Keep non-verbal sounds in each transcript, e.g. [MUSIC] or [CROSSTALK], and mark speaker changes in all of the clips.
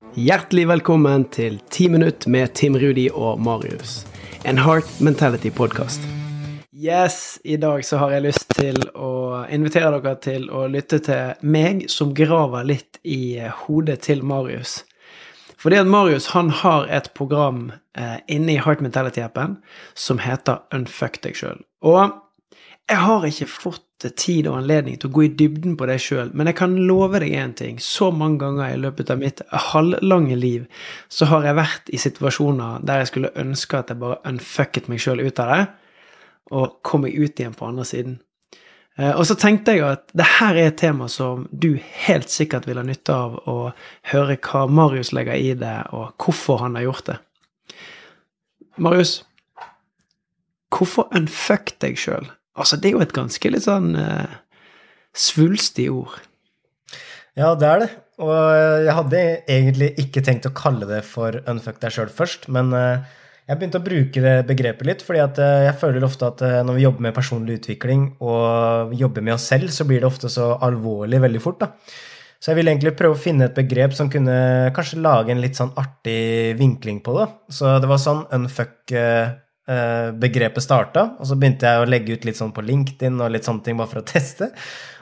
Speaker 1: Hjertelig velkommen til 10 minutt med Tim Rudi og Marius. En Heart Mentality-podkast. Yes, i dag så har jeg lyst til å invitere dere til å lytte til meg som graver litt i hodet til Marius. Fordi at Marius han har et program eh, inne i Heart Mentality-appen som heter Unfuck deg sjøl. Jeg har ikke fått tid og anledning til å gå i dybden på det sjøl, men jeg kan love deg én ting. Så mange ganger i løpet av mitt halvlange liv så har jeg vært i situasjoner der jeg skulle ønske at jeg bare unfucket meg sjøl ut av det, og kom meg ut igjen på andre siden. Eh, og så tenkte jeg at det her er et tema som du helt sikkert vil ha nytte av å høre hva Marius legger i det, og hvorfor han har gjort det. Marius, hvorfor unfuck deg sjøl? Altså, det er jo et ganske litt sånn uh, svulstig ord.
Speaker 2: Ja, det er det. Og jeg hadde egentlig ikke tenkt å kalle det for unfuck deg sjøl først, men uh, jeg begynte å bruke det begrepet litt, fordi jeg føler ofte at når vi jobber med personlig utvikling og jobber med oss selv, så blir det ofte så alvorlig veldig fort. da. Så jeg ville egentlig prøve å finne et begrep som kunne kanskje lage en litt sånn artig vinkling på det. Så det var sånn unfuck Eh, begrepet starta. Og så begynte jeg å legge ut litt sånn på LinkedIn og litt sånne ting bare for å [LAUGHS] teste.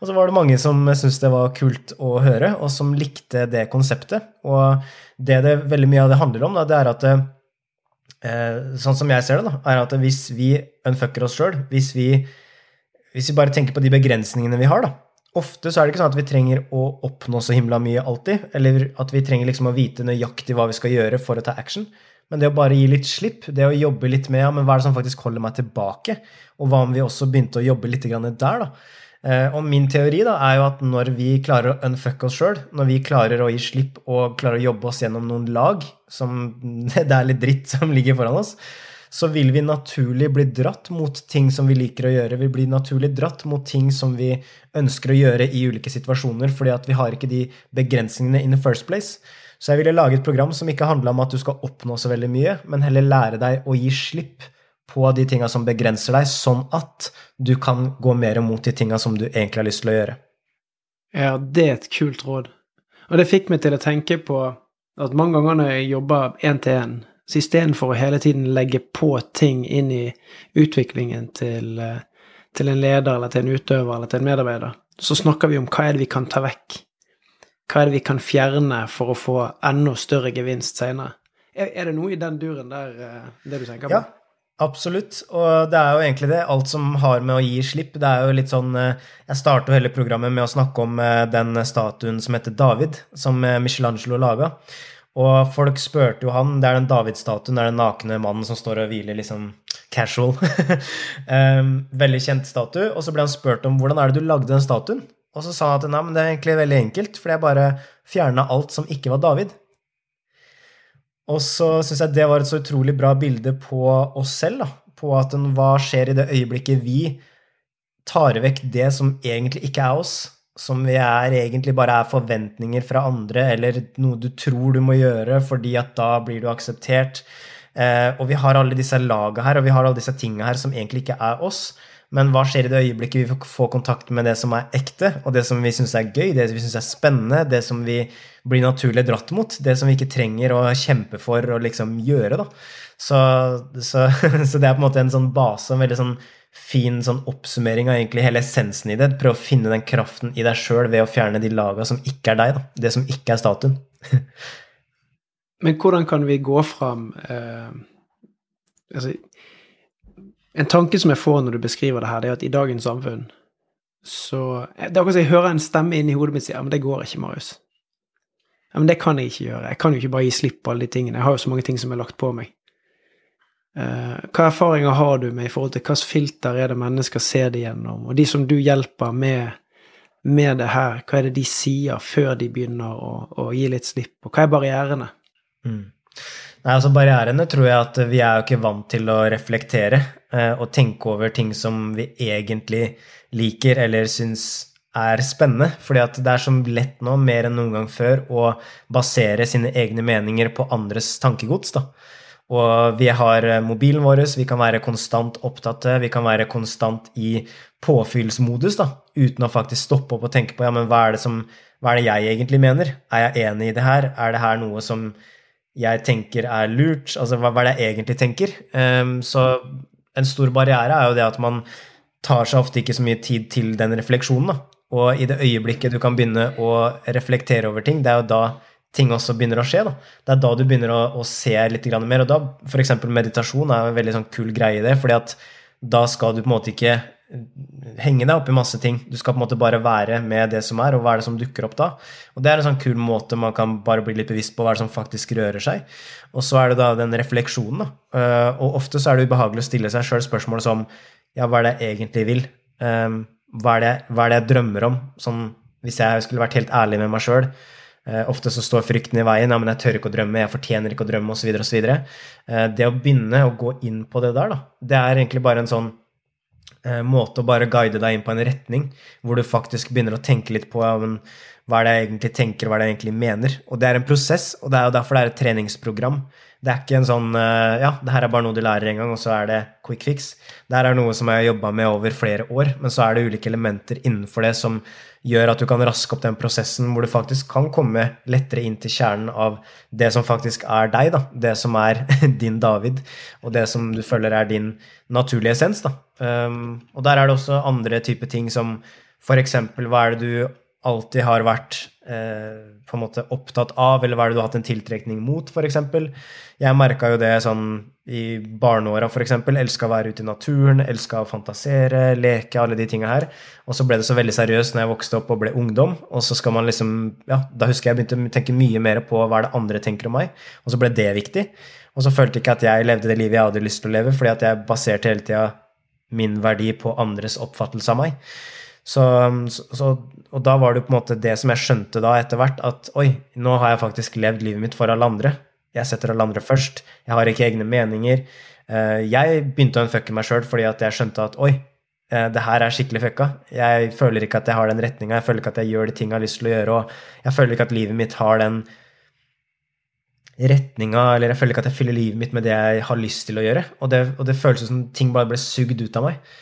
Speaker 2: Og så var det mange som syntes det var kult å høre, og som likte det konseptet. Og det det veldig mye av det handler om, da, det er at eh, Sånn som jeg ser det, da, er at hvis vi unfucker oss sjøl, hvis, hvis, vi bare tenker på de begrensningene vi har, da Ofte så er det ikke sånn at vi trenger å oppnå så himla mye alltid, eller at vi trenger liksom å vite nøyaktig hva vi skal gjøre for å ta action. Men det å bare gi litt slipp, det å jobbe litt med ja, men hva er det som faktisk holder meg tilbake, og hva om vi også begynte å jobbe litt der, da? Eh, og min teori da, er jo at når vi klarer å unfucke oss sjøl, når vi klarer å gi slipp og klarer å jobbe oss gjennom noen lag som [LAUGHS] det er litt dritt som ligger foran oss, så vil vi naturlig bli dratt mot ting som vi liker å gjøre. Vi blir naturlig dratt mot ting som vi ønsker å gjøre i ulike situasjoner, fordi at vi har ikke de begrensningene in the first place. Så jeg ville lage et program som ikke handla om at du skal oppnå så veldig mye, men heller lære deg å gi slipp på de tinga som begrenser deg, sånn at du kan gå mer mot de tinga som du egentlig har lyst til å gjøre.
Speaker 1: Ja, det er et kult råd. Og det fikk meg til å tenke på at mange ganger når jeg jobber én til én, så istedenfor å hele tiden legge på ting inn i utviklingen til, eh, til en leder eller til en utøver eller til en medarbeider, så snakker vi om hva er det vi kan ta vekk hva er det vi kan fjerne for å få enda større gevinst seinere? Er, er, det noe i den duren der, eh, det du tenker på?
Speaker 2: Ja, absolutt. Og det er jo egentlig det. Alt som har med å gi slipp. Det er jo litt sånn eh, Jeg starter hele programmet med å snakke om eh, den statuen som heter David, som Michelangelo laga. Og folk spurte jo han Det er den David-statuen, det er den nakne mannen som står og hviler liksom casual. [LAUGHS] veldig kjent statue. Og så ble han spurt om hvordan er det du lagde den statuen. Og så sa han at nei, men det er egentlig veldig enkelt, fordi jeg bare fjerna alt som ikke var David. Og så syns jeg det var et så utrolig bra bilde på oss selv, da. På at hva skjer i det øyeblikket vi tar vekk det som egentlig ikke er oss, som vi er egentlig bare er forventninger fra andre, eller noe du tror du må gjøre fordi at da blir du akseptert. Eh, og vi har alle disse laga her, og vi har alle disse tinga her som egentlig ikke er oss. Men hva skjer i det øyeblikket vi får kontakt med det som er ekte, og det som vi syns er gøy, det vi syns er spennende, det som vi blir naturlig dratt mot, det som vi ikke trenger å kjempe for å liksom gjøre, da. Så, så, [LAUGHS] så, det er på en måte en sånn base, en veldig sånn fin sånn oppsummering av egentlig hele essensen i det. Prøve å finne den kraften i deg sjøl ved å fjerne de laga som ikke er deg, da. Det som ikke er statuen. [LAUGHS]
Speaker 1: Men hvordan kan vi gå fram eh, altså, en tanke som jeg får når du beskriver det her, det er at i dagens samfunn så Det er akkurat som jeg hører en stemme inni hodet mitt si ja, men det går ikke, Marius. Ja, men det kan jeg ikke gjøre. Jeg kan jo ikke bare gi slipp på alle de tingene. Jeg har jo så mange ting som er lagt på meg. Eh, hva erfaringer har du med i forhold til hvilket filter er det mennesker ser det gjennom? Og de som du hjelper med, med det her, hva er det de sier før de begynner å, å gi litt slipp? Og hva er barrierene? Mm.
Speaker 2: Nei, altså Barrierene tror jeg at vi er jo ikke vant til å reflektere eh, og tenke over ting som vi egentlig liker eller syns er spennende. fordi at det er så lett nå, mer enn noen gang før, å basere sine egne meninger på andres tankegods. da. Og vi har eh, mobilen vår, vi kan være konstant opptatt, vi kan være konstant i påfyllsmodus, da, uten å faktisk stoppe opp og tenke på ja, men hva er det, som, hva er det jeg egentlig mener? Er jeg enig i det her? Er det her noe som jeg tenker er lurt? Altså, hva, hva er det jeg egentlig tenker? Um, så en stor barriere er jo det at man tar seg ofte ikke så mye tid til den refleksjonen, da. Og i det øyeblikket du kan begynne å reflektere over ting, det er jo da ting også begynner å skje. Da. Det er da du begynner å, å se litt mer. Og da f.eks. meditasjon er en veldig sånn kul greie i det, fordi at da skal du på en måte ikke henge deg opp i masse ting. Du skal på en måte bare være med det som er, og hva er det som dukker opp da. Og det er en sånn kul måte man kan bare bli litt bevisst på hva er det som faktisk rører seg. Og så er det da den refleksjonen, da. Eh, og ofte så er det ubehagelig å stille seg sjøl spørsmål som ja, hva er det jeg egentlig vil? Ehm, hva er det, hva er det jeg drømmer om? Sånn, hvis jeg skulle vært helt ærlig med meg sjøl. Eh, ofte så står frykten i veien. Ja, men jeg tør ikke å drømme, jeg fortjener ikke å drømme, osv., osv. Uh, det å begynne å gå inn på det der, da, det er egentlig bare en sånn Eh, måte å bare guide deg inn på en retning, hvor du faktisk begynner å tenke litt på ja, men, hva er det jeg egentlig tenker, hva er det jeg egentlig mener. Og det er en prosess, og det er jo derfor det er et treningsprogram. Det er ikke en sånn eh, ja, det her er bare noe du lærer en gang, og så er det quick fix. Det her er noe som jeg har jobba med over flere år, men så er det ulike elementer innenfor det som gjør at du kan raske opp den prosessen hvor du faktisk kan komme lettere inn til kjernen av det som faktisk er deg, da. Det som er [LAUGHS] din David, og det som du føler er din naturlige essens, da. Um, og der er det også andre typer ting som for eksempel hva er det du alltid har vært eh, på en måte opptatt av, eller hva er det du har hatt en tiltrekning mot, f.eks. Jeg merka jo det sånn i barneåra, f.eks. Elska å være ute i naturen, elska å fantasere, leke, alle de tinga her. Og så ble det så veldig seriøst når jeg vokste opp og ble ungdom, og så skal man liksom Ja, da husker jeg begynte å tenke mye mer på hva er det andre tenker om meg, og så ble det viktig. Og så følte jeg ikke at jeg levde det livet jeg hadde lyst til å leve, fordi at jeg baserte hele tida min verdi på andres oppfattelse av meg. Så, så, og da var det på en måte det som jeg skjønte da etter hvert, at oi, nå har jeg faktisk levd livet mitt for alle andre. Jeg setter alle andre først. Jeg har ikke egne meninger. Eh, jeg begynte å unfucke meg sjøl fordi at jeg skjønte at oi, eh, det her er skikkelig fucka. Jeg føler ikke at jeg har den retninga, jeg føler ikke at jeg gjør de ting jeg har lyst til å gjøre, og jeg føler ikke at livet mitt har den retninga, eller jeg føler ikke at jeg fyller livet mitt med det jeg har lyst til å gjøre. Og det, og det føles som ting bare ble sugd ut av meg.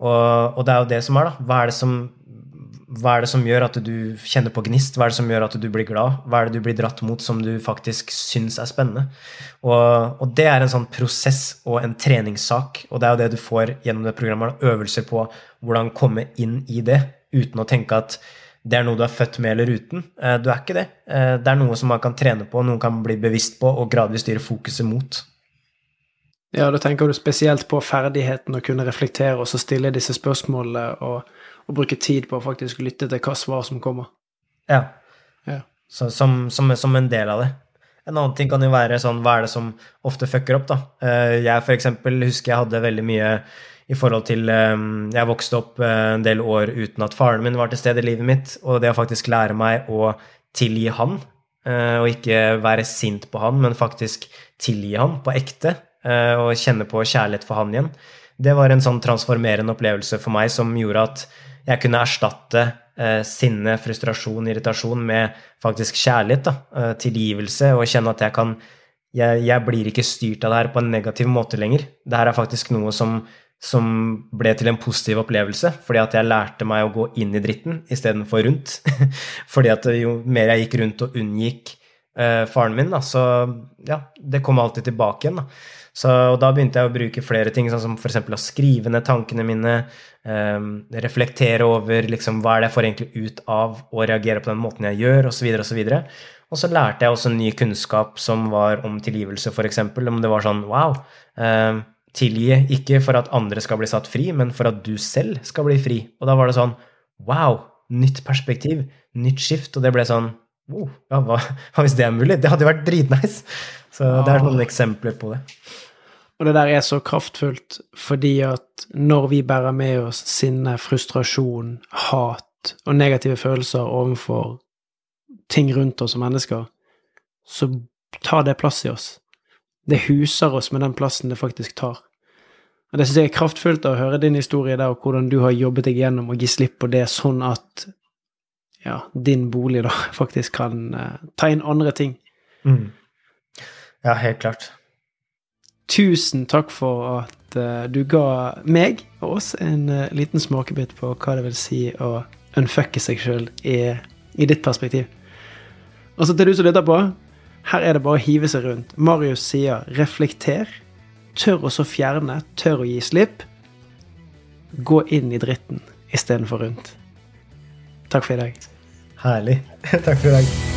Speaker 2: Og, og, det er jo det som er, da. Hva er det som, hva er det som gjør at du kjenner på gnist? Hva er det som gjør at du blir glad? Hva er det du blir dratt mot som du faktisk syns er spennende? Og, og det er en sånn prosess og en treningssak, og det er jo det du får gjennom det programmet. Øvelser på hvordan komme inn i det uten å tenke at det er noe du er født med eller uten. Eh, du er ikke det. Eh, det er noe som man kan trene på, noen kan bli bevisst på og gradvis styre fokuset mot.
Speaker 1: Ja, da tenker du spesielt på ferdigheten å kunne reflektere og så stille disse spørsmålene og, og, bruke tid på å faktisk lytte til hva svar som kommer.
Speaker 2: Ja. ja. Så, som, som, som, en del av det. En annen ting kan jo være sånn hva er det som ofte fucker opp, da. Eh, jeg for eksempel husker jeg hadde veldig mye i forhold til ehm, Jeg vokste opp eh, en del år uten at faren min var til stede i livet mitt, og det å faktisk lære meg å tilgi han, eh, og ikke være sint på han, men faktisk tilgi han på ekte, og kjenne på kjærlighet for han igjen, det var en sånn transformerende opplevelse for meg som gjorde at jeg kunne erstatte sinne, frustrasjon, irritasjon med faktisk kjærlighet, da, tilgivelse, og kjenne at jeg kan jeg, jeg, blir ikke styrt av det her på en negativ måte lenger. Det her er faktisk noe som som ble til en positiv opplevelse, fordi at jeg lærte meg å gå inn i dritten istedenfor rundt. [LAUGHS] fordi at jo mer jeg gikk rundt og unngikk uh, faren min, da, så ja, det kom alltid tilbake igjen. da. Så, og da begynte jeg å bruke flere ting, sånn som f.eks. å skrive ned tankene mine, eh, reflektere over liksom, hva er det jeg får egentlig ut av å reagere på den måten jeg gjør, osv., osv. Og så lærte jeg også ny kunnskap som var om tilgivelse, f.eks. Om det var sånn wow. eh, tilgi ikke for at andre skal bli satt fri, men for at du selv skal bli fri. Og da var det sånn wow, nytt perspektiv, nytt skift, og det ble sånn oh, ja, hva, hvis det er mulig? Det hadde jo vært dritnice. Så ja. det er noen eksempler på det.
Speaker 1: Og det der er så kraftfullt fordi at når vi bærer med oss sinne, frustrasjon, hat og negative følelser overfor ting rundt oss som mennesker, så tar det plass i oss det huser oss med den plassen det faktisk tar. Og Det synes jeg er kraftfullt å høre din historie der, og hvordan du har jobbet deg gjennom å gi slipp på det, sånn at ja, din bolig da [LAUGHS] faktisk kan uh, ta inn andre ting.
Speaker 2: Mm. Ja, helt klart.
Speaker 1: tusen takk for at uh, du ga meg og oss en uh, liten smakebit på hva det vil si å unfucke seg sjøl i, i, ditt perspektiv. Og så til du som lytter på, her er det bare å hive seg rundt. Marius sier 'reflekter'. Tør å så fjerne, tør å gi slipp. Gå inn i dritten istedenfor rundt. Takk for i dag.
Speaker 2: Herlig. [LAUGHS] Takk for i dag.